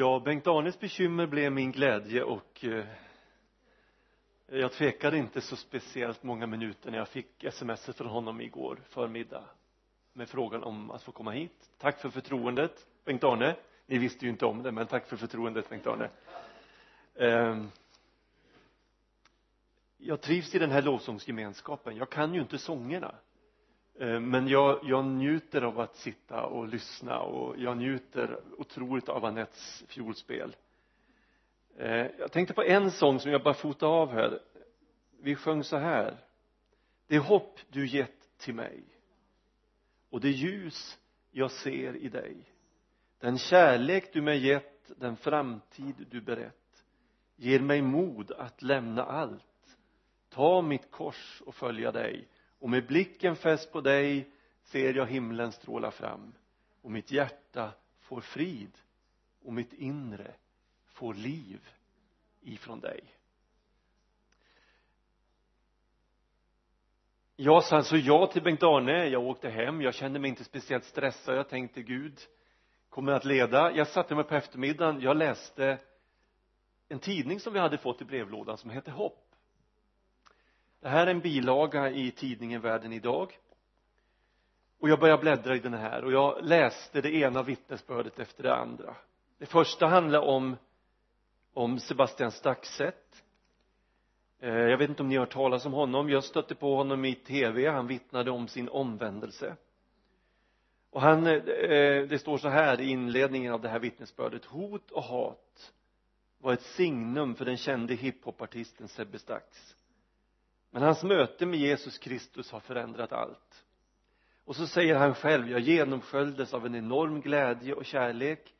Ja, Bengt-Arnes bekymmer blev min glädje och eh, jag tvekade inte så speciellt många minuter när jag fick sms från honom igår förmiddag med frågan om att få komma hit. Tack för förtroendet Bengt-Arne ni visste ju inte om det men tack för förtroendet Bengt-Arne eh, jag trivs i den här lovsångsgemenskapen. Jag kan ju inte sångerna. Eh, men jag, jag njuter av att sitta och lyssna och jag njuter otroligt av Anettes fiolspel eh, jag tänkte på en sång som jag bara fotade av här. Vi sjöng så här. Det hopp du gett till mig och det ljus jag ser i dig. Den kärlek du mig gett den framtid du berett ger mig mod att lämna allt ta mitt kors och följa dig och med blicken fäst på dig ser jag himlen stråla fram. Och mitt hjärta får frid. Och mitt inre får liv ifrån dig. Jag sa alltså ja till Bengt-Arne jag åkte hem. Jag kände mig inte speciellt stressad. Jag tänkte Gud kommer att leda? Jag satte mig på eftermiddagen. Jag läste en tidning som vi hade fått i brevlådan som hette Hopp det här är en bilaga i tidningen Världen idag. Och jag började bläddra i den här. Och jag läste det ena vittnesbördet efter det andra. Det första handlar om om Sebastian Staxet. Eh, jag vet inte om ni har hört talas om honom. Jag stötte på honom i tv han vittnade om sin omvändelse. Och han eh, det står så här i inledningen av det här vittnesbördet. Hot och hat var ett signum för den kände hiphopartisten Sebbe Stax men hans möte med Jesus Kristus har förändrat allt. Och så säger han själv jag genomsköljdes av en enorm glädje och kärlek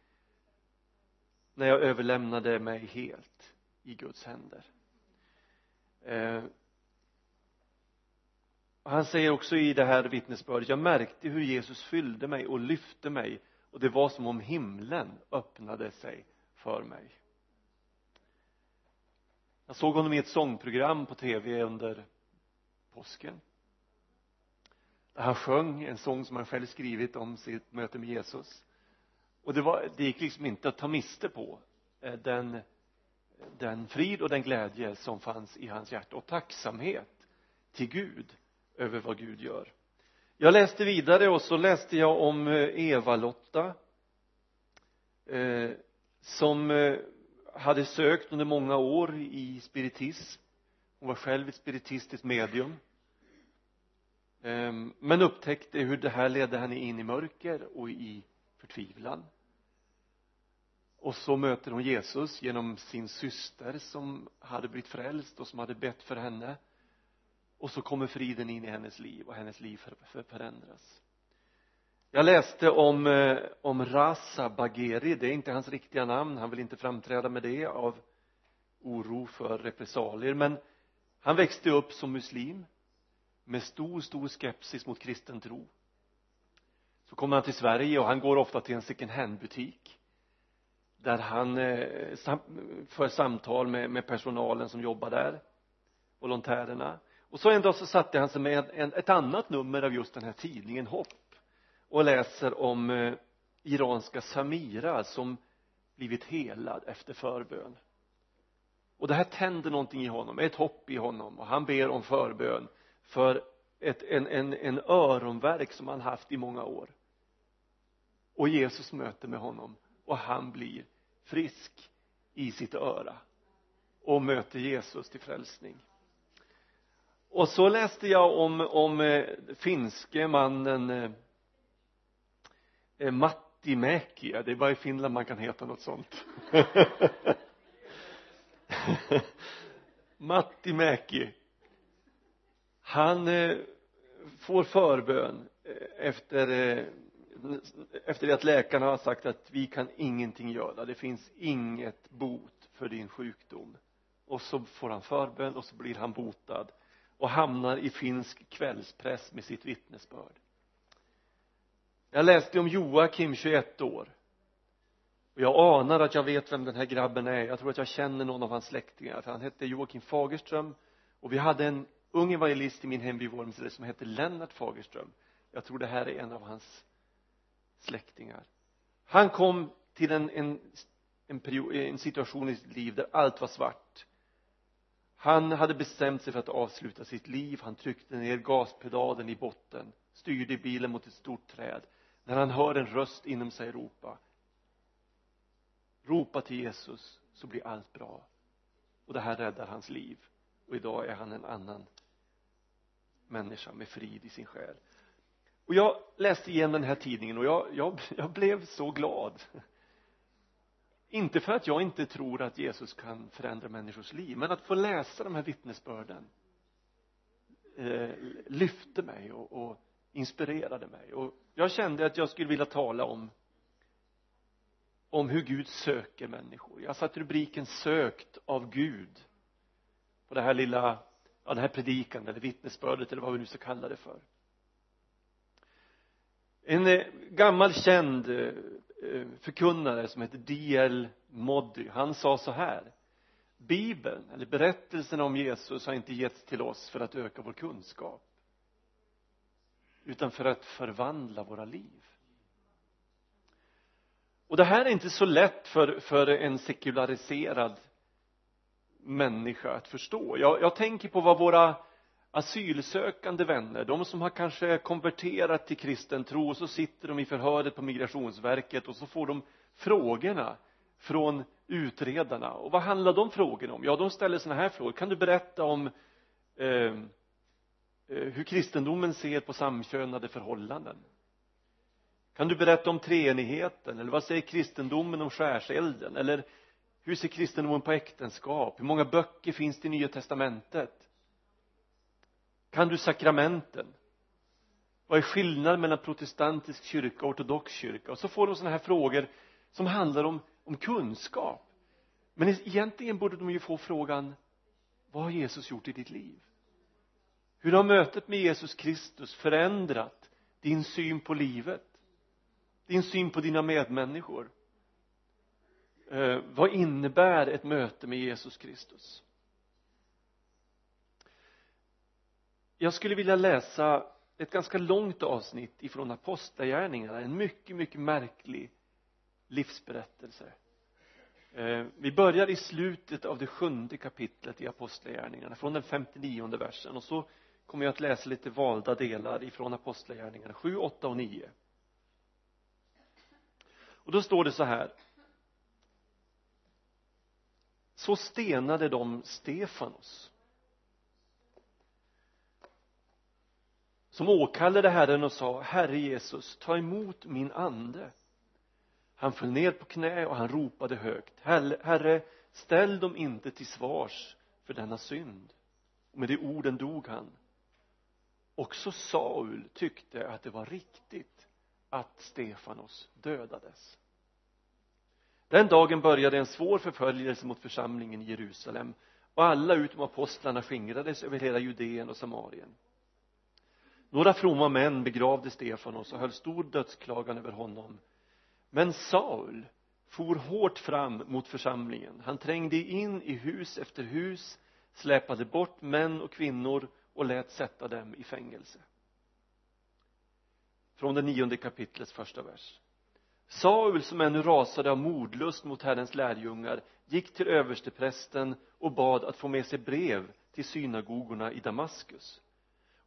när jag överlämnade mig helt i Guds händer. Eh, han säger också i det här vittnesbördet jag märkte hur Jesus fyllde mig och lyfte mig och det var som om himlen öppnade sig för mig jag såg honom i ett sångprogram på tv under påsken. Där han sjöng en sång som han själv skrivit om sitt möte med Jesus. Och det var det gick liksom inte att ta miste på eh, den den frid och den glädje som fanns i hans hjärta och tacksamhet till Gud över vad Gud gör. Jag läste vidare och så läste jag om eh, Eva-Lotta eh, som eh, hade sökt under många år i spiritism. Hon var själv ett spiritistiskt medium. Ehm, men upptäckte hur det här ledde henne in i mörker och i förtvivlan. Och så möter hon Jesus genom sin syster som hade blivit frälst och som hade bett för henne. Och så kommer friden in i hennes liv och hennes liv förändras jag läste om, eh, om Rasa Bagheri, det är inte hans riktiga namn, han vill inte framträda med det av oro för repressalier. Men han växte upp som muslim med stor, stor skepsis mot kristen tro. Så kommer han till Sverige och han går ofta till en second hand butik där han eh, sam, för samtal med, med personalen som jobbar där volontärerna. Och så en dag så satte han sig med en, ett annat nummer av just den här tidningen Hopp och läser om eh, iranska Samira som blivit helad efter förbön. Och det här tänder någonting i honom, ett hopp i honom och han ber om förbön för ett, en, en, en öronverk som han haft i många år. Och Jesus möter med honom och han blir frisk i sitt öra och möter Jesus till frälsning. Och så läste jag om, om eh, finske mannen eh, eh, Matti Mäki, det är bara i Finland man kan heta något sånt. Matti Mäki. Han eh, får förbön eh, efter eh, efter det att läkarna har sagt att vi kan ingenting göra. Det finns inget bot för din sjukdom. Och så får han förbön och så blir han botad och hamnar i finsk kvällspress med sitt vittnesbörd jag läste om Joakim 21 år. Och jag anar att jag vet vem den här grabben är. Jag tror att jag känner någon av hans släktingar. För han hette Joakim Fagerström. Och vi hade en ung evangelist i min hemby Vormsele som hette Lennart Fagerström. Jag tror det här är en av hans släktingar. Han kom till en, en, en, period, en situation i sitt liv där allt var svart. Han hade bestämt sig för att avsluta sitt liv. Han tryckte ner gaspedalen i botten styrde bilen mot ett stort träd när han hör en röst inom sig ropa ropa till Jesus så blir allt bra. Och det här räddar hans liv. Och idag är han en annan människa med frid i sin själ. Och jag läste igen den här tidningen och jag, jag, jag blev så glad. Inte för att jag inte tror att Jesus kan förändra människors liv men att få läsa de här vittnesbörden eh, lyfte mig och, och inspirerade mig. Och jag kände att jag skulle vilja tala om om hur Gud söker människor. Jag satte rubriken sökt av Gud på det här lilla ja, den här predikan eller vittnesbördet eller vad vi nu ska kalla det för. En eh, gammal känd eh, eh förkunnare som heter D.L. Moddy han sa så här. Bibeln eller berättelsen om Jesus har inte getts till oss för att öka vår kunskap utan för att förvandla våra liv. Och det här är inte så lätt för, för en sekulariserad människa att förstå. Jag, jag tänker på vad våra asylsökande vänner, de som har kanske konverterat till kristen tro och så sitter de i förhöret på migrationsverket och så får de frågorna från utredarna. Och vad handlar de frågorna om? Ja de ställer sådana här frågor. Kan du berätta om eh, eh, Eh, hur kristendomen ser på samkönade förhållanden. Kan du berätta om treenigheten eller vad säger kristendomen om skärselden? Eller hur ser kristendomen på äktenskap? Hur många böcker finns det i nya testamentet? Kan du sakramenten? Vad är skillnaden mellan protestantisk kyrka och ortodox kyrka? Och så får de sådana här frågor som handlar om, om kunskap. Men egentligen borde de ju få frågan vad har Jesus gjort i ditt liv? Hur har mötet med Jesus Kristus förändrat din syn på livet? Din syn på dina medmänniskor? Eh, vad innebär ett möte med Jesus Kristus? Jag skulle vilja läsa ett ganska långt avsnitt ifrån apostlagärningarna en mycket mycket märklig livsberättelse. Eh, vi börjar i slutet av det sjunde kapitlet i apostlagärningarna från den 59 versen och så kommer jag att läsa lite valda delar ifrån apostlagärningarna 7, 8 och 9 och då står det så här. Så stenade de Stefanos som åkallade Herren och sa Herre Jesus ta emot min ande. Han föll ner på knä och han ropade högt Herre ställ dem inte till svars för denna synd. Och med de orden dog han också Saul tyckte att det var riktigt att Stefanos dödades. Den dagen började en svår förföljelse mot församlingen i Jerusalem och alla utom apostlarna skingrades över hela Judeen och Samarien. Några fromma män begravde Stefanos och höll stor dödsklagan över honom. Men Saul for hårt fram mot församlingen. Han trängde in i hus efter hus släpade bort män och kvinnor och lät sätta dem i fängelse. Från det nionde kapitlets första vers. Saul som ännu rasade av mordlust mot Herrens lärjungar gick till översteprästen och bad att få med sig brev till synagogorna i Damaskus.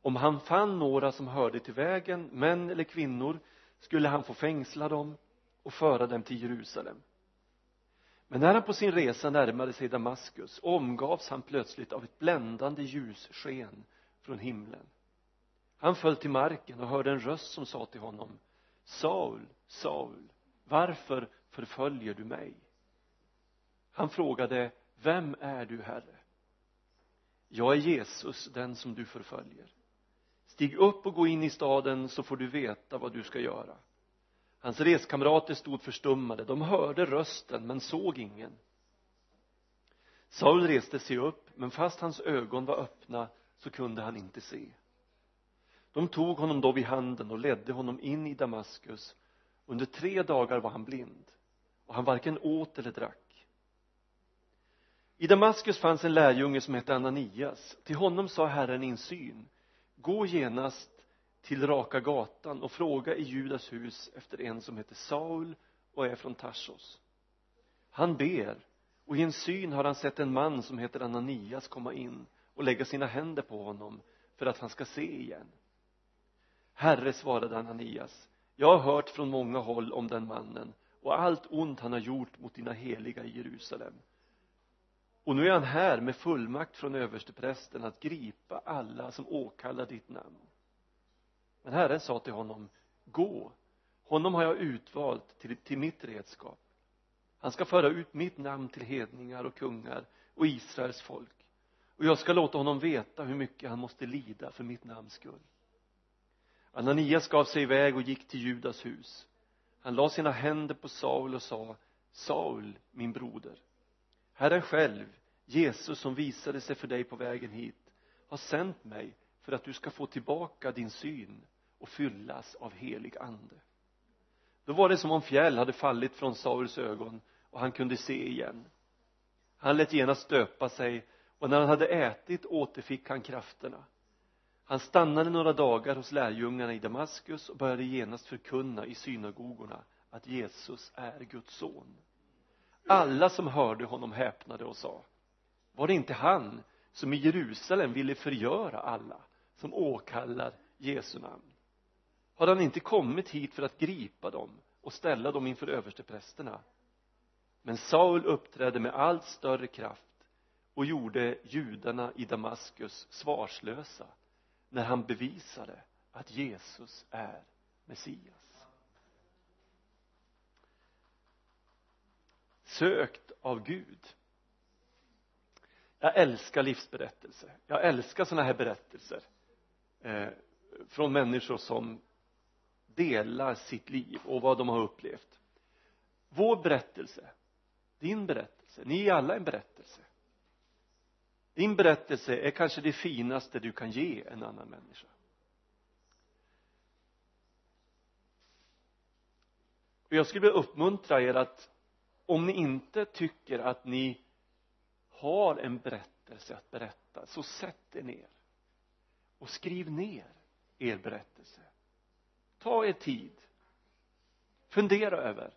Om han fann några som hörde till vägen män eller kvinnor skulle han få fängsla dem och föra dem till Jerusalem. Men när han på sin resa närmade sig Damaskus omgavs han plötsligt av ett bländande ljussken från himlen. Han föll till marken och hörde en röst som sa till honom Saul, Saul varför förföljer du mig? Han frågade vem är du herre? Jag är Jesus den som du förföljer. Stig upp och gå in i staden så får du veta vad du ska göra. Hans reskamrater stod förstummade. De hörde rösten men såg ingen. Saul reste sig upp men fast hans ögon var öppna så kunde han inte se. De tog honom då vid handen och ledde honom in i Damaskus. Under tre dagar var han blind och han varken åt eller drack. I Damaskus fanns en lärjunge som hette Ananias. Till honom sa Herren i en syn. Gå genast till raka gatan och fråga i Judas hus efter en som heter Saul och är från Tarsos. Han ber och i en syn har han sett en man som heter Ananias komma in och lägga sina händer på honom för att han ska se igen. Herre svarade Ananias jag har hört från många håll om den mannen och allt ont han har gjort mot dina heliga i Jerusalem. Och nu är han här med fullmakt från översteprästen att gripa alla som åkallar ditt namn. Men Herren sa till honom gå honom har jag utvalt till, till mitt redskap. Han ska föra ut mitt namn till hedningar och kungar och Israels folk och jag ska låta honom veta hur mycket han måste lida för mitt namns skull. Ananias gav sig iväg och gick till Judas hus. Han la sina händer på Saul och sa Saul, min broder Herren själv, Jesus som visade sig för dig på vägen hit har sänt mig för att du ska få tillbaka din syn och fyllas av helig ande. Då var det som om fjäll hade fallit från Sauls ögon och han kunde se igen. Han lät genast döpa sig och när han hade ätit återfick han krafterna. Han stannade några dagar hos lärjungarna i Damaskus och började genast förkunna i synagogorna att Jesus är Guds son. Alla som hörde honom häpnade och sa var det inte han som i Jerusalem ville förgöra alla som åkallar Jesu namn? Har han inte kommit hit för att gripa dem och ställa dem inför översteprästerna men Saul uppträdde med allt större kraft och gjorde judarna i Damaskus svarslösa när han bevisade att Jesus är Messias. Sökt av Gud. Jag älskar livsberättelser. Jag älskar sådana här berättelser eh, från människor som delar sitt liv och vad de har upplevt. Vår berättelse din berättelse, ni är alla en berättelse din berättelse är kanske det finaste du kan ge en annan människa. Och jag skulle vilja uppmuntra er att om ni inte tycker att ni har en berättelse att berätta så sätt er ner och skriv ner er berättelse. Ta er tid. Fundera över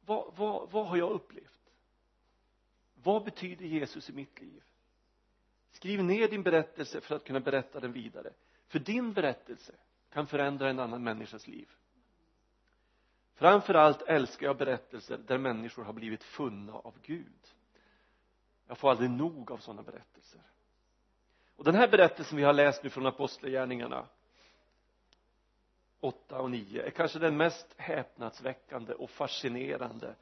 vad, vad, vad har jag upplevt? Vad betyder Jesus i mitt liv? Skriv ner din berättelse för att kunna berätta den vidare. För din berättelse kan förändra en annan människas liv. Framförallt älskar jag berättelser där människor har blivit funna av Gud. Jag får aldrig nog av sådana berättelser. Och den här berättelsen vi har läst nu från apostlagärningarna 8 och 9 är kanske den mest häpnadsväckande och fascinerande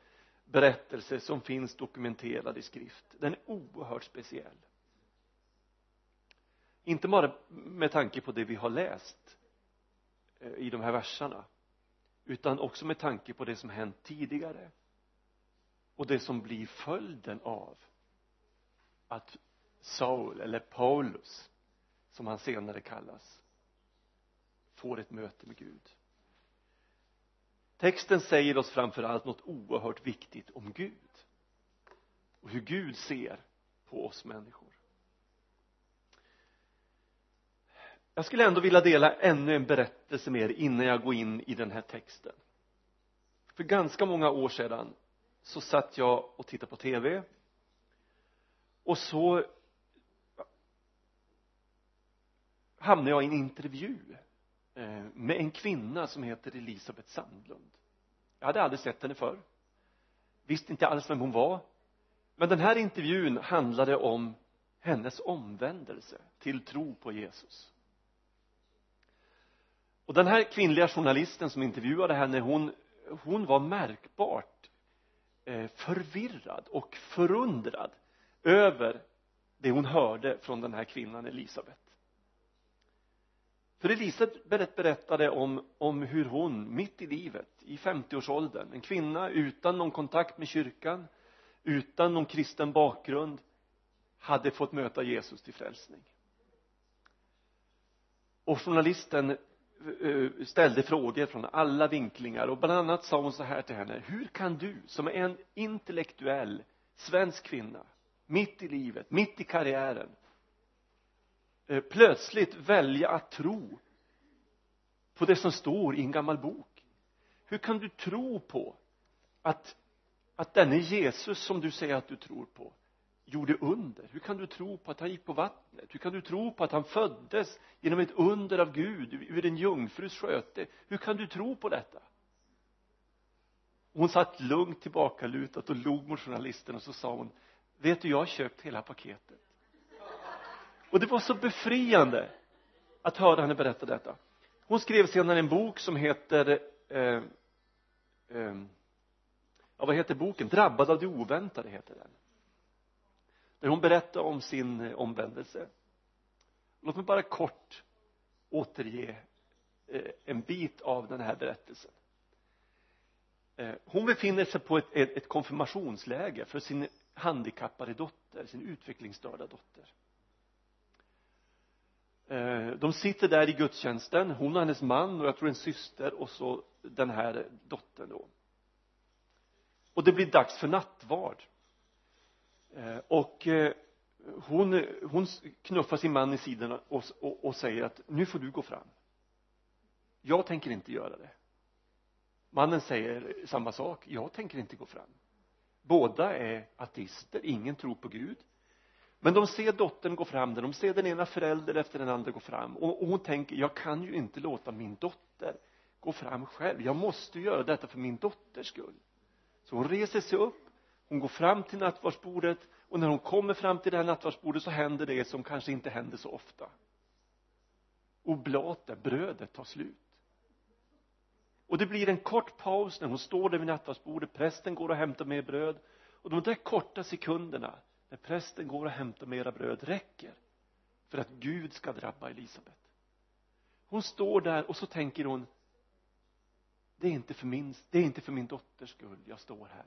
berättelse som finns dokumenterad i skrift. Den är oerhört speciell inte bara med tanke på det vi har läst eh, i de här verserna utan också med tanke på det som hänt tidigare och det som blir följden av att Saul eller Paulus som han senare kallas får ett möte med Gud. Texten säger oss framför allt något oerhört viktigt om Gud och hur Gud ser på oss människor. Jag skulle ändå vilja dela ännu en berättelse med er innan jag går in i den här texten. För ganska många år sedan så satt jag och tittade på tv och så hamnade jag i en intervju eh, med en kvinna som heter Elisabeth Sandlund. Jag hade aldrig sett henne förr. Visste inte alls vem hon var. Men den här intervjun handlade om hennes omvändelse till tro på Jesus och den här kvinnliga journalisten som intervjuade henne hon hon var märkbart eh, förvirrad och förundrad över det hon hörde från den här kvinnan Elisabet för Elisabet berättade om, om hur hon mitt i livet i 50-årsåldern en kvinna utan någon kontakt med kyrkan utan någon kristen bakgrund hade fått möta Jesus till frälsning. Och journalisten Eh, eh, ställde frågor från alla vinklingar. Och bland annat sa hon så här till henne. Hur kan du som är en intellektuell svensk kvinna mitt i livet, mitt i karriären eh, plötsligt välja att tro på det som står i en gammal bok? Hur kan du tro på att att denne Jesus som du säger att du tror på gjorde under. Hur kan du tro på att han gick på vattnet? Hur kan du tro på att han föddes genom ett under av Gud ur en jungfrus sköte hur kan du tro på detta? Hon satt lugnt tillbakalutat och log mot journalisten och så sa hon vet du jag har köpt hela paketet. Och det var så befriande att höra henne berätta detta. Hon skrev senare en bok som heter eh, eh, ja vad heter boken? Drabbad av det oväntade heter den där hon berättar om sin eh, omvändelse. Låt mig bara kort återge eh, en bit av den här berättelsen. Eh, hon befinner sig på ett, ett konfirmationsläger för sin handikappade dotter, sin utvecklingsstörda dotter. Eh, de sitter där i gudstjänsten, hon och hennes man och jag tror en syster och så den här dottern då. Och det blir dags för nattvard. Eh, och eh, hon, hon knuffar sin man i sidan och, och, och säger att nu får du gå fram. Jag tänker inte göra det. Mannen säger samma sak. Jag tänker inte gå fram. Båda är ateister. Ingen tror på Gud. Men de ser dottern gå fram där. De ser den ena föräldern efter den andra gå fram. Och, och hon tänker jag kan ju inte låta min dotter gå fram själv. Jag måste göra detta för min dotters skull. Så hon reser sig upp hon går fram till nattvardsbordet och när hon kommer fram till det här nattvardsbordet så händer det som kanske inte händer så ofta. Oblaten, brödet tar slut. Och det blir en kort paus när hon står där vid nattvardsbordet. Prästen går och hämtar mer bröd. Och de där korta sekunderna när prästen går och hämtar mera bröd räcker för att Gud ska drabba Elisabet. Hon står där och så tänker hon det är inte för min, det är inte för min dotters skull jag står här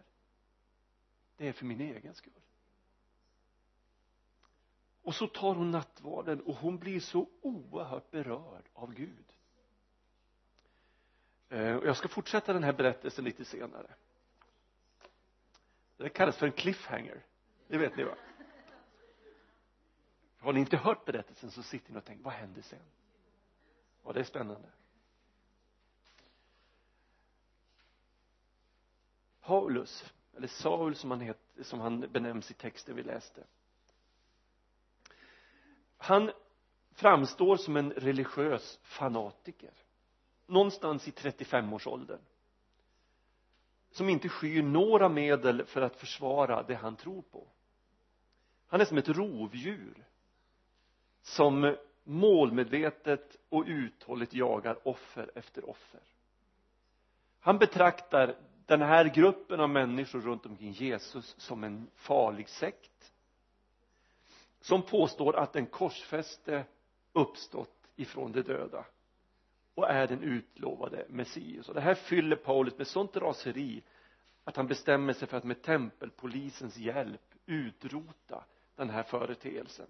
det är för min egen skull. Och så tar hon nattvarden och hon blir så oerhört berörd av Gud. Eh, och jag ska fortsätta den här berättelsen lite senare. Det kallas för en cliffhanger. Det vet ni va? Har ni inte hört berättelsen så sitter ni och tänker vad händer sen? Ja det är spännande. Paulus eller Saul som han, het, som han benämns i texten vi läste. Han framstår som en religiös fanatiker. Någonstans i 35-årsåldern som inte skyr några medel för att försvara det han tror på. Han är som ett rovdjur. Som målmedvetet och uthålligt jagar offer efter offer. Han betraktar den här gruppen av människor runt omkring Jesus som en farlig sekt. Som påstår att den korsfäste uppstått ifrån de döda och är den utlovade Messias. Och det här fyller Paulus med sånt raseri att han bestämmer sig för att med tempelpolisens hjälp utrota den här företeelsen.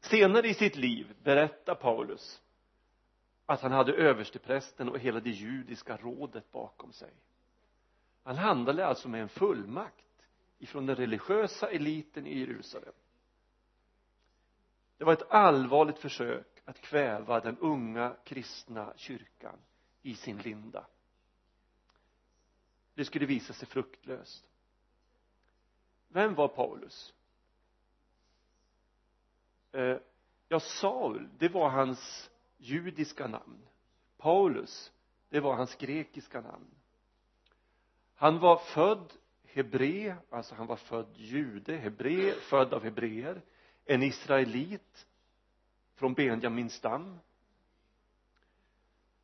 Senare i sitt liv berättar Paulus att han hade översteprästen och hela det judiska rådet bakom sig. Han handlade alltså med en fullmakt ifrån den religiösa eliten i Jerusalem. Det var ett allvarligt försök att kväva den unga kristna kyrkan i sin linda. Det skulle visa sig fruktlöst. Vem var Paulus? Eh, ja Saul det var hans judiska namn. Paulus det var hans grekiska namn. Han var född hebre alltså han var född jude hebre född av hebreer en israelit från Benjamins stam.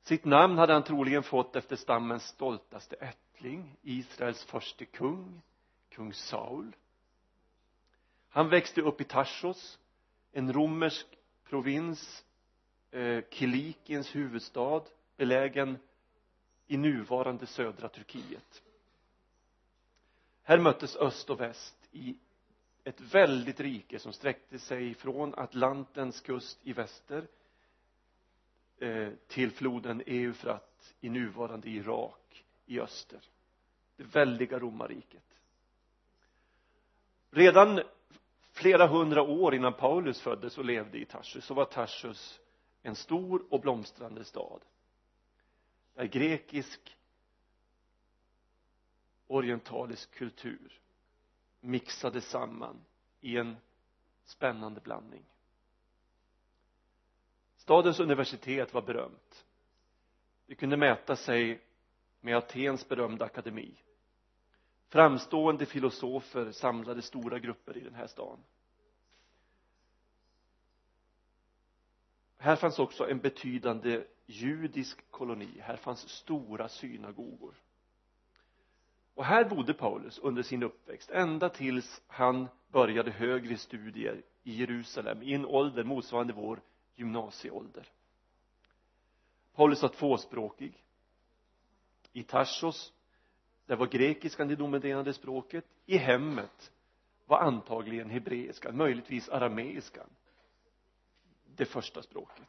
Sitt namn hade han troligen fått efter stammens stoltaste ättling Israels förste kung kung Saul. Han växte upp i Tarsos en romersk provins eh, Kilikiens huvudstad belägen i nuvarande södra Turkiet. Här möttes öst och väst i ett väldigt rike som sträckte sig från Atlantens kust i väster eh, till floden Eufrat i nuvarande Irak i öster. Det väldiga romarriket. Redan flera hundra år innan Paulus föddes och levde i Tarsus så var Tarsus en stor och blomstrande stad där grekisk orientalisk kultur mixade samman i en spännande blandning. Stadens universitet var berömt. Det kunde mäta sig med Atens berömda akademi. Framstående filosofer samlade stora grupper i den här staden här fanns också en betydande judisk koloni. Här fanns stora synagogor. Och här bodde Paulus under sin uppväxt ända tills han började högre studier i Jerusalem i en ålder motsvarande vår gymnasieålder. Paulus var tvåspråkig. I Tarsos där var grekiskan det dominerande språket. I hemmet var antagligen hebreiskan, möjligtvis arameiskan det första språket.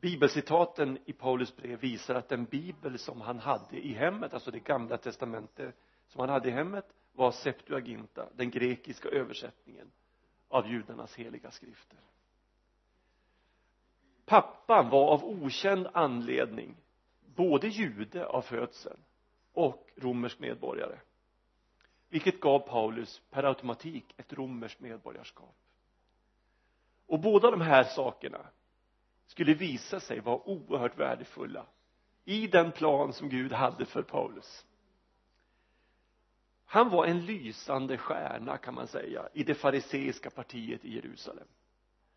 Bibelcitaten i Paulus brev visar att den bibel som han hade i hemmet, alltså det gamla testamentet som han hade i hemmet var Septuaginta, den grekiska översättningen av judarnas heliga skrifter. Pappan var av okänd anledning både jude av födseln och romersk medborgare vilket gav Paulus per automatik ett romerskt medborgarskap och båda de här sakerna skulle visa sig vara oerhört värdefulla i den plan som Gud hade för Paulus. Han var en lysande stjärna kan man säga i det fariseiska partiet i Jerusalem.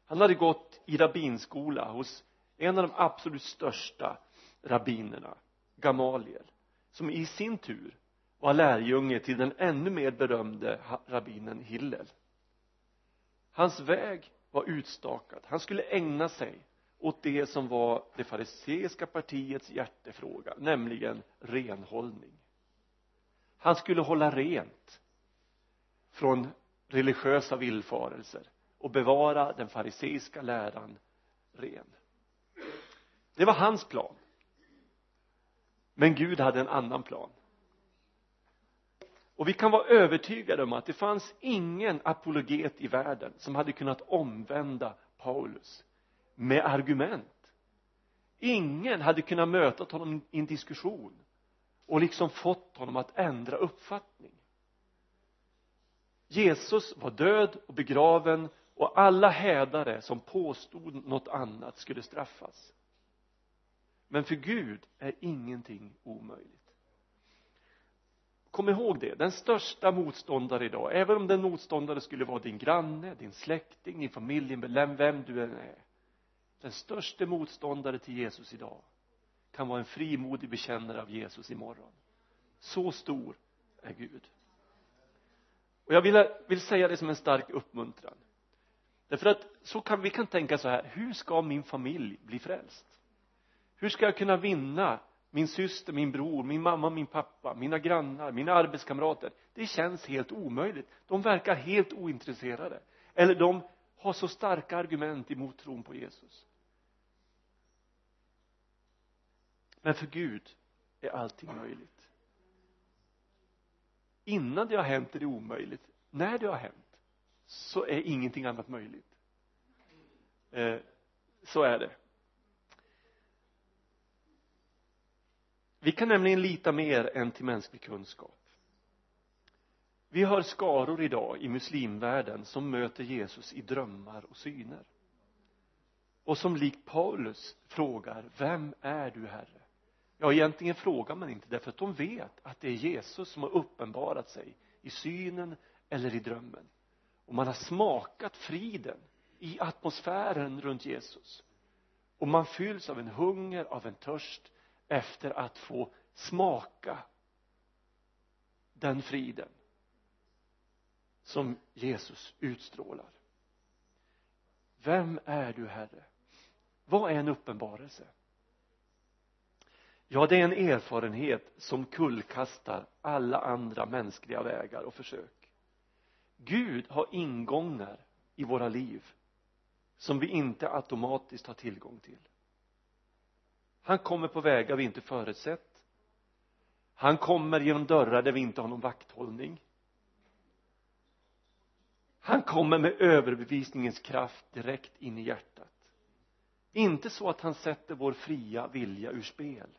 Han hade gått i rabbinskola hos en av de absolut största rabbinerna Gamaliel som i sin tur var lärjunge till den ännu mer berömde rabbinen Hillel. Hans väg var utstakad. Han skulle ägna sig åt det som var det fariseiska partiets hjärtefråga nämligen renhållning. Han skulle hålla rent från religiösa villfarelser och bevara den fariseiska läran ren. Det var hans plan. Men Gud hade en annan plan och vi kan vara övertygade om att det fanns ingen apologet i världen som hade kunnat omvända Paulus med argument. Ingen hade kunnat möta honom i en diskussion och liksom fått honom att ändra uppfattning. Jesus var död och begraven och alla hädare som påstod något annat skulle straffas. Men för Gud är ingenting omöjligt kom ihåg det, den största motståndare idag, även om den motståndare skulle vara din granne, din släkting, din familjemedlem, vem du än är. Den största motståndare till Jesus idag kan vara en frimodig bekännare av Jesus imorgon. Så stor är Gud. Och jag vill, vill säga det som en stark uppmuntran. Därför att så kan vi kan tänka så här hur ska min familj bli frälst? Hur ska jag kunna vinna min syster, min bror, min mamma, min pappa, mina grannar, mina arbetskamrater. Det känns helt omöjligt. De verkar helt ointresserade. Eller de har så starka argument emot tron på Jesus. Men för Gud är allting möjligt. Innan det har hänt är det omöjligt. När det har hänt så är ingenting annat möjligt. Eh, så är det. Vi kan nämligen lita mer än till mänsklig kunskap. Vi har skaror idag i muslimvärlden som möter Jesus i drömmar och syner. Och som likt Paulus frågar vem är du herre? Ja egentligen frågar man inte därför att de vet att det är Jesus som har uppenbarat sig i synen eller i drömmen. Och man har smakat friden i atmosfären runt Jesus. Och man fylls av en hunger, av en törst efter att få smaka den friden som Jesus utstrålar. Vem är du herre? Vad är en uppenbarelse? Ja det är en erfarenhet som kullkastar alla andra mänskliga vägar och försök. Gud har ingångar i våra liv som vi inte automatiskt har tillgång till han kommer på vägar vi inte förutsett. Han kommer genom dörrar där vi inte har någon vakthållning. Han kommer med överbevisningens kraft direkt in i hjärtat. Inte så att han sätter vår fria vilja ur spel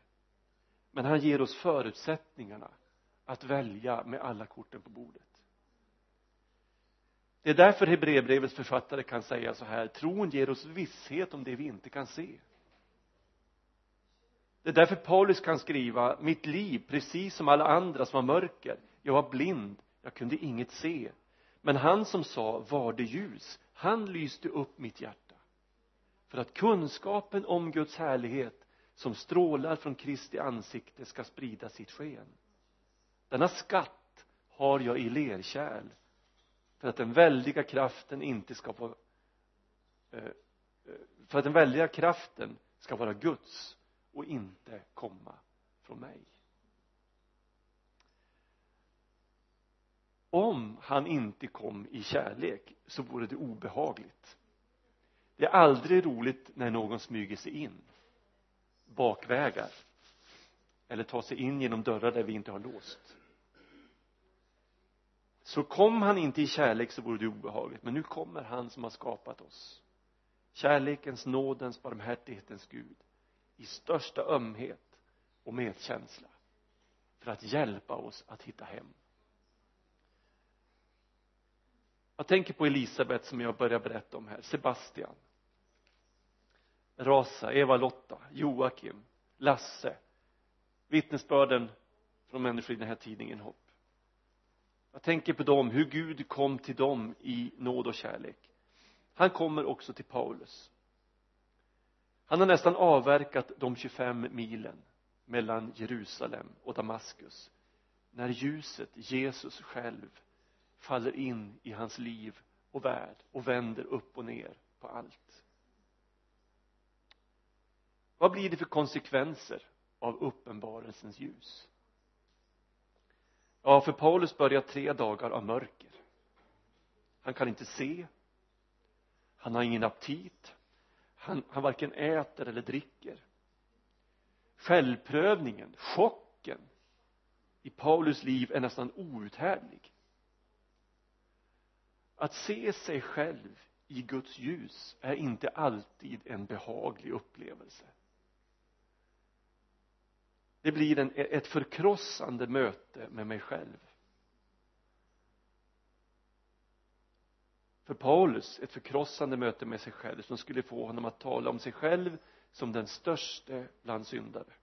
men han ger oss förutsättningarna att välja med alla korten på bordet. Det är därför Hebreerbrevets författare kan säga så här tron ger oss visshet om det vi inte kan se det är därför Paulus kan skriva mitt liv precis som alla andra som var mörker. Jag var blind. Jag kunde inget se. Men han som sa var det ljus? Han lyste upp mitt hjärta. För att kunskapen om Guds härlighet som strålar från Kristi ansikte ska sprida sitt sken. Denna skatt har jag i lerkärl för att den väldiga kraften inte ska vara eh, eh, för att den väldiga kraften ska vara Guds och inte komma från mig. Om han inte kom i kärlek så vore det obehagligt. Det är aldrig roligt när någon smyger sig in bakvägar eller tar sig in genom dörrar där vi inte har låst. Så kom han inte i kärlek så vore det obehagligt. Men nu kommer han som har skapat oss. Kärlekens, nådens, barmhärtighetens Gud i största ömhet och medkänsla för att hjälpa oss att hitta hem. Jag tänker på Elisabet som jag börjar berätta om här Sebastian Rasa, Eva-Lotta, Joakim, Lasse vittnesbörden från människor i den här tidningen Hopp. Jag tänker på dem, hur Gud kom till dem i nåd och kärlek. Han kommer också till Paulus han har nästan avverkat de 25 milen mellan Jerusalem och Damaskus när ljuset, Jesus själv faller in i hans liv och värld och vänder upp och ner på allt. Vad blir det för konsekvenser av uppenbarelsens ljus? Ja för Paulus börjar tre dagar av mörker. Han kan inte se. Han har ingen aptit han, han varken äter eller dricker. Självprövningen, chocken i Paulus liv är nästan outhärdlig. Att se sig själv i Guds ljus är inte alltid en behaglig upplevelse. Det blir en, ett förkrossande möte med mig själv. För Paulus ett förkrossande möte med sig själv som skulle få honom att tala om sig själv som den störste bland syndare.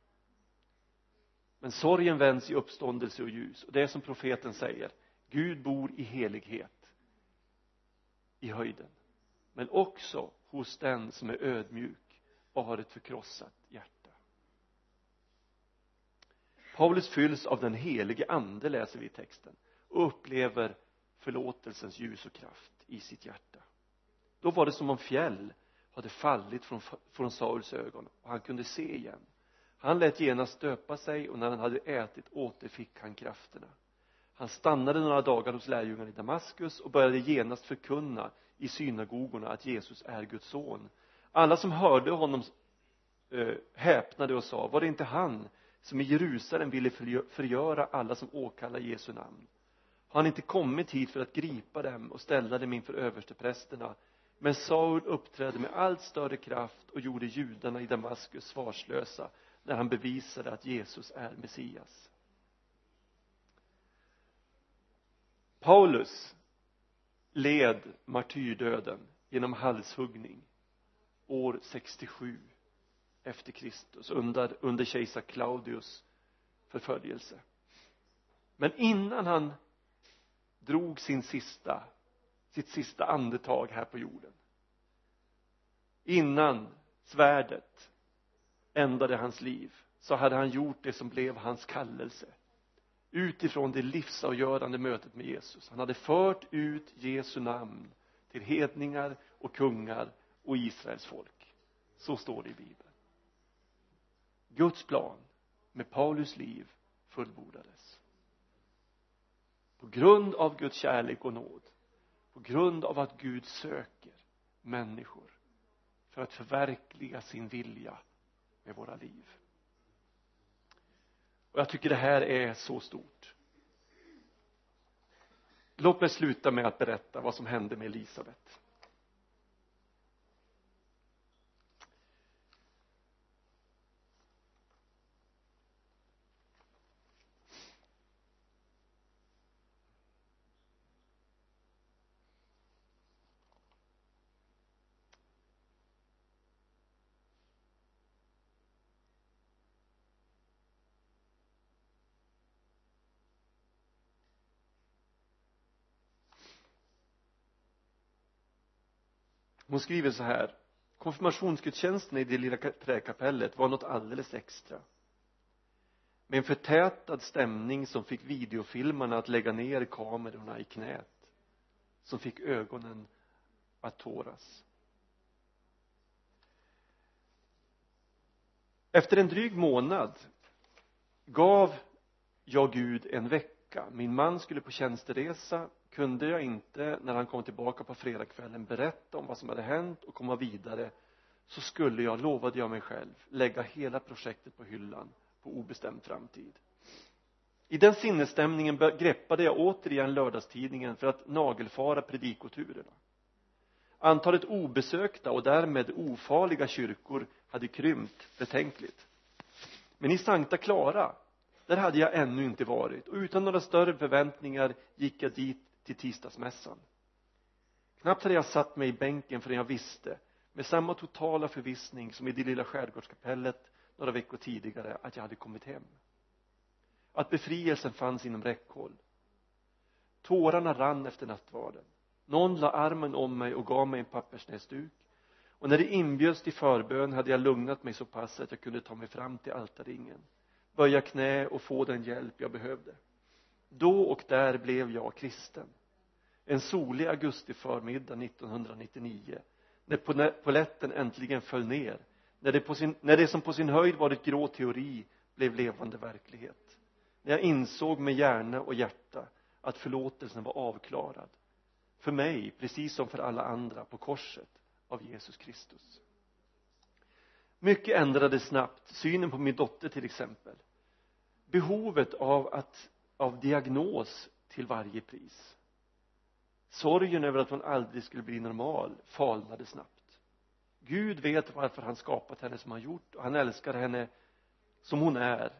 Men sorgen vänds i uppståndelse och ljus. Och det är som profeten säger Gud bor i helighet i höjden men också hos den som är ödmjuk och har ett förkrossat hjärta. Paulus fylls av den helige ande läser vi i texten och upplever förlåtelsens ljus och kraft i sitt hjärta. Då var det som om fjäll hade fallit från, från Sauls ögon och han kunde se igen. Han lät genast döpa sig och när han hade ätit återfick han krafterna. Han stannade några dagar hos lärjungarna i Damaskus och började genast förkunna i synagogorna att Jesus är Guds son. Alla som hörde honom eh, häpnade och sa var det inte han som i Jerusalem ville förgöra alla som åkallar Jesu namn? Han inte kommit hit för att gripa dem och ställa dem inför översteprästerna? Men Saul uppträdde med allt större kraft och gjorde judarna i Damaskus svarslösa när han bevisade att Jesus är Messias. Paulus led martyrdöden genom halshuggning år 67 efter Kristus under, under kejsar Claudius förföljelse. Men innan han drog sin sista sitt sista andetag här på jorden. Innan svärdet ändade hans liv så hade han gjort det som blev hans kallelse. Utifrån det livsavgörande mötet med Jesus. Han hade fört ut Jesu namn till hedningar och kungar och Israels folk. Så står det i bibeln. Guds plan med Paulus liv fullbordades på grund av Guds kärlek och nåd. På grund av att Gud söker människor för att förverkliga sin vilja med våra liv. Och jag tycker det här är så stort. Låt mig sluta med att berätta vad som hände med Elisabet. Hon skriver så här. Konfirmationsgudstjänsten i det lilla träkapellet var något alldeles extra. Med en förtätad stämning som fick videofilmarna att lägga ner kamerorna i knät. Som fick ögonen att tåras. Efter en dryg månad gav jag Gud en vecka. Min man skulle på tjänsteresa kunde jag inte när han kom tillbaka på fredagskvällen berätta om vad som hade hänt och komma vidare så skulle jag, lovade jag mig själv, lägga hela projektet på hyllan på obestämd framtid. I den sinnesstämningen greppade jag återigen lördagstidningen för att nagelfara predikoturerna. Antalet obesökta och därmed ofarliga kyrkor hade krympt betänkligt. Men i Sankta Clara där hade jag ännu inte varit och utan några större förväntningar gick jag dit till tisdagsmässan. Knappt hade jag satt mig i bänken förrän jag visste med samma totala förvissning som i det lilla skärgårdskapellet några veckor tidigare att jag hade kommit hem. Att befrielsen fanns inom räckhåll. Tårarna rann efter nattvarden. Någon la armen om mig och gav mig en pappersnäsduk och när det inbjöds till förbön hade jag lugnat mig så pass att jag kunde ta mig fram till altarringen böja knä och få den hjälp jag behövde då och där blev jag kristen. En solig augustiförmiddag 1999 när poletten äntligen föll ner när det, på sin, när det som på sin höjd varit grå teori blev levande verklighet. När jag insåg med hjärna och hjärta att förlåtelsen var avklarad. För mig precis som för alla andra på korset av Jesus Kristus. Mycket ändrades snabbt. Synen på min dotter till exempel. Behovet av att av diagnos till varje pris. Sorgen över att hon aldrig skulle bli normal falnade snabbt. Gud vet varför han skapat henne som han gjort. Och han älskar henne som hon är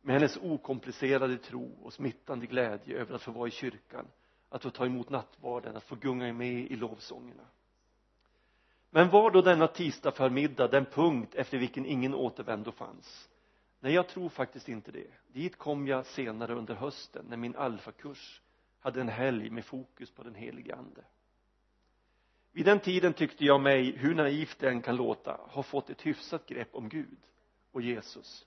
med hennes okomplicerade tro och smittande glädje över att få vara i kyrkan att få ta emot nattvarden, att få gunga med i lovsångerna. Men var då denna tisdag förmiddag den punkt efter vilken ingen återvändo fanns? Nej jag tror faktiskt inte det. Dit kom jag senare under hösten när min alfakurs hade en helg med fokus på den helige ande. Vid den tiden tyckte jag mig, hur naivt det än kan låta, ha fått ett hyfsat grepp om Gud och Jesus.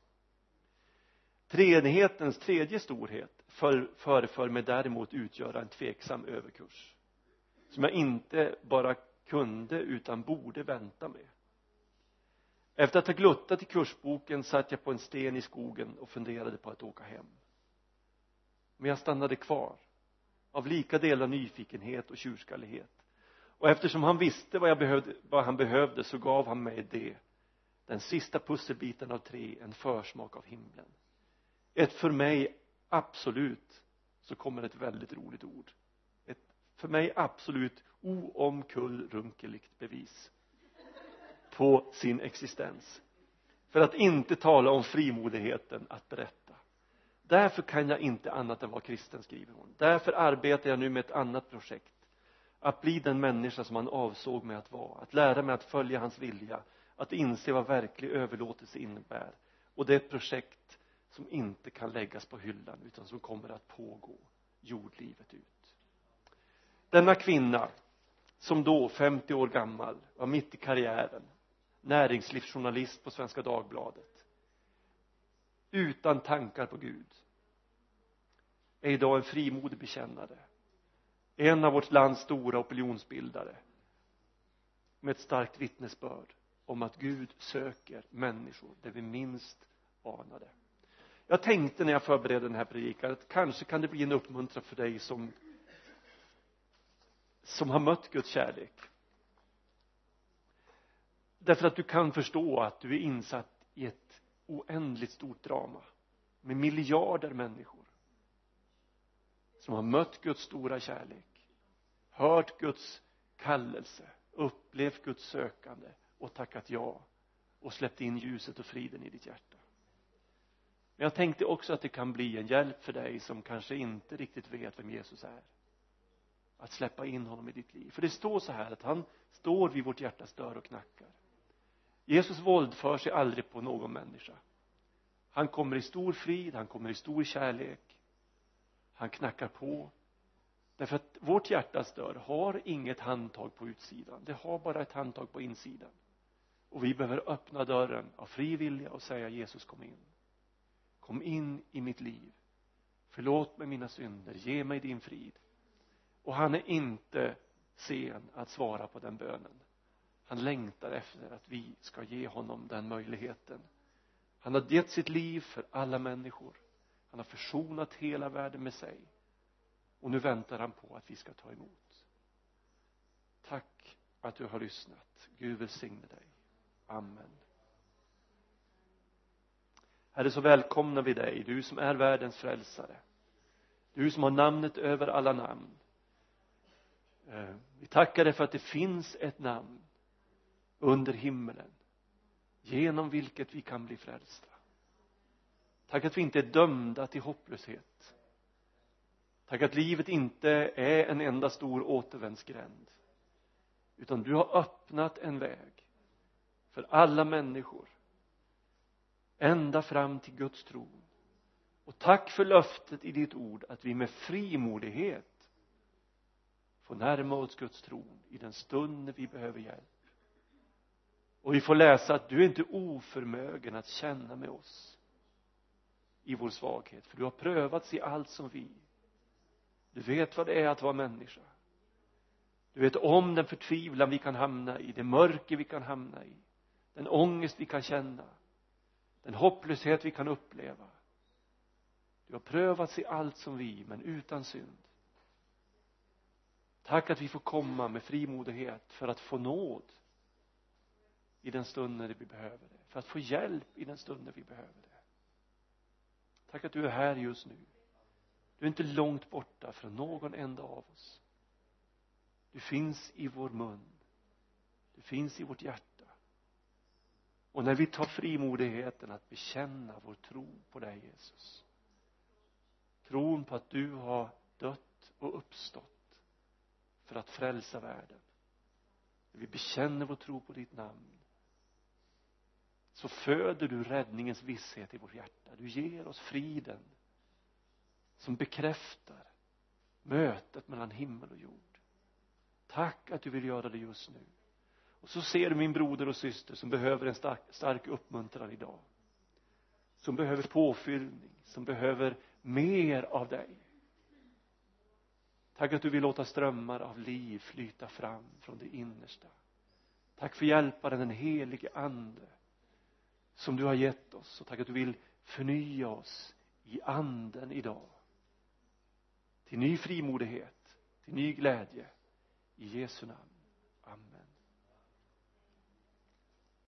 Treenighetens tredje storhet för, föreföll mig däremot utgöra en tveksam överkurs som jag inte bara kunde utan borde vänta med efter att ha gluttat i kursboken satt jag på en sten i skogen och funderade på att åka hem. Men jag stannade kvar av lika delar nyfikenhet och tjurskallighet. Och eftersom han visste vad, jag behövde, vad han behövde så gav han mig det den sista pusselbiten av tre en försmak av himlen. Ett för mig absolut så kommer ett väldigt roligt ord. Ett för mig absolut oomkullrunkeligt bevis på sin existens. För att inte tala om frimodigheten att berätta. Därför kan jag inte annat än vara kristen skriver hon därför arbetar jag nu med ett annat projekt. Att bli den människa som han avsåg mig att vara. Att lära mig att följa hans vilja. Att inse vad verklig överlåtelse innebär. Och det är ett projekt som inte kan läggas på hyllan utan som kommer att pågå jordlivet ut. Denna kvinna som då 50 år gammal var mitt i karriären näringslivsjournalist på Svenska Dagbladet. Utan tankar på Gud. Är idag en frimodig bekännare. En av vårt lands stora opinionsbildare. Med ett starkt vittnesbörd om att Gud söker människor där vi minst anade jag tänkte när jag förberedde den här predikan att kanske kan det bli en uppmuntran för dig som som har mött Guds kärlek därför att du kan förstå att du är insatt i ett oändligt stort drama med miljarder människor som har mött Guds stora kärlek hört Guds kallelse upplevt Guds sökande och tackat ja och släppt in ljuset och friden i ditt hjärta. Men jag tänkte också att det kan bli en hjälp för dig som kanske inte riktigt vet vem Jesus är att släppa in honom i ditt liv. För det står så här att han står vid vårt hjärtas dörr och knackar. Jesus våldför sig aldrig på någon människa. Han kommer i stor frid, han kommer i stor kärlek. Han knackar på. Därför att vårt hjärtas dörr har inget handtag på utsidan. Det har bara ett handtag på insidan. Och vi behöver öppna dörren av fri vilja och säga Jesus kom in. Kom in i mitt liv. Förlåt mig mina synder. Ge mig din frid. Och han är inte sen att svara på den bönen han längtar efter att vi ska ge honom den möjligheten. Han har gett sitt liv för alla människor. Han har försonat hela världen med sig. Och nu väntar han på att vi ska ta emot. Tack att du har lyssnat. Gud välsigne dig. Amen. Herre så välkomnar vi dig du som är världens frälsare. Du som har namnet över alla namn. Eh, vi tackar dig för att det finns ett namn under himmelen genom vilket vi kan bli frälsta. Tack att vi inte är dömda till hopplöshet. Tack att livet inte är en enda stor återvändsgränd utan du har öppnat en väg för alla människor ända fram till Guds tron. Och tack för löftet i ditt ord att vi med frimodighet får närma oss Guds tron i den stund när vi behöver hjälp och vi får läsa att du är inte oförmögen att känna med oss i vår svaghet för du har prövats i allt som vi. Du vet vad det är att vara människa. Du vet om den förtvivlan vi kan hamna i det mörker vi kan hamna i den ångest vi kan känna den hopplöshet vi kan uppleva. Du har prövats i allt som vi men utan synd. Tack att vi får komma med frimodighet för att få nåd i den stunden vi behöver det. För att få hjälp i den stunden vi behöver det. Tack att du är här just nu. Du är inte långt borta från någon enda av oss. Du finns i vår mun. Du finns i vårt hjärta. Och när vi tar frimodigheten att bekänna vår tro på dig Jesus. Tron på att du har dött och uppstått för att frälsa världen. När vi bekänner vår tro på ditt namn så föder du räddningens visshet i vårt hjärta. Du ger oss friden som bekräftar mötet mellan himmel och jord. Tack att du vill göra det just nu. Och så ser du min broder och syster som behöver en stark, stark uppmuntran idag. Som behöver påfyllning som behöver mer av dig. Tack att du vill låta strömmar av liv flyta fram från det innersta. Tack för hjälparen den helige ande som du har gett oss och tack att du vill förnya oss i anden idag. Till ny frimodighet till ny glädje i Jesu namn.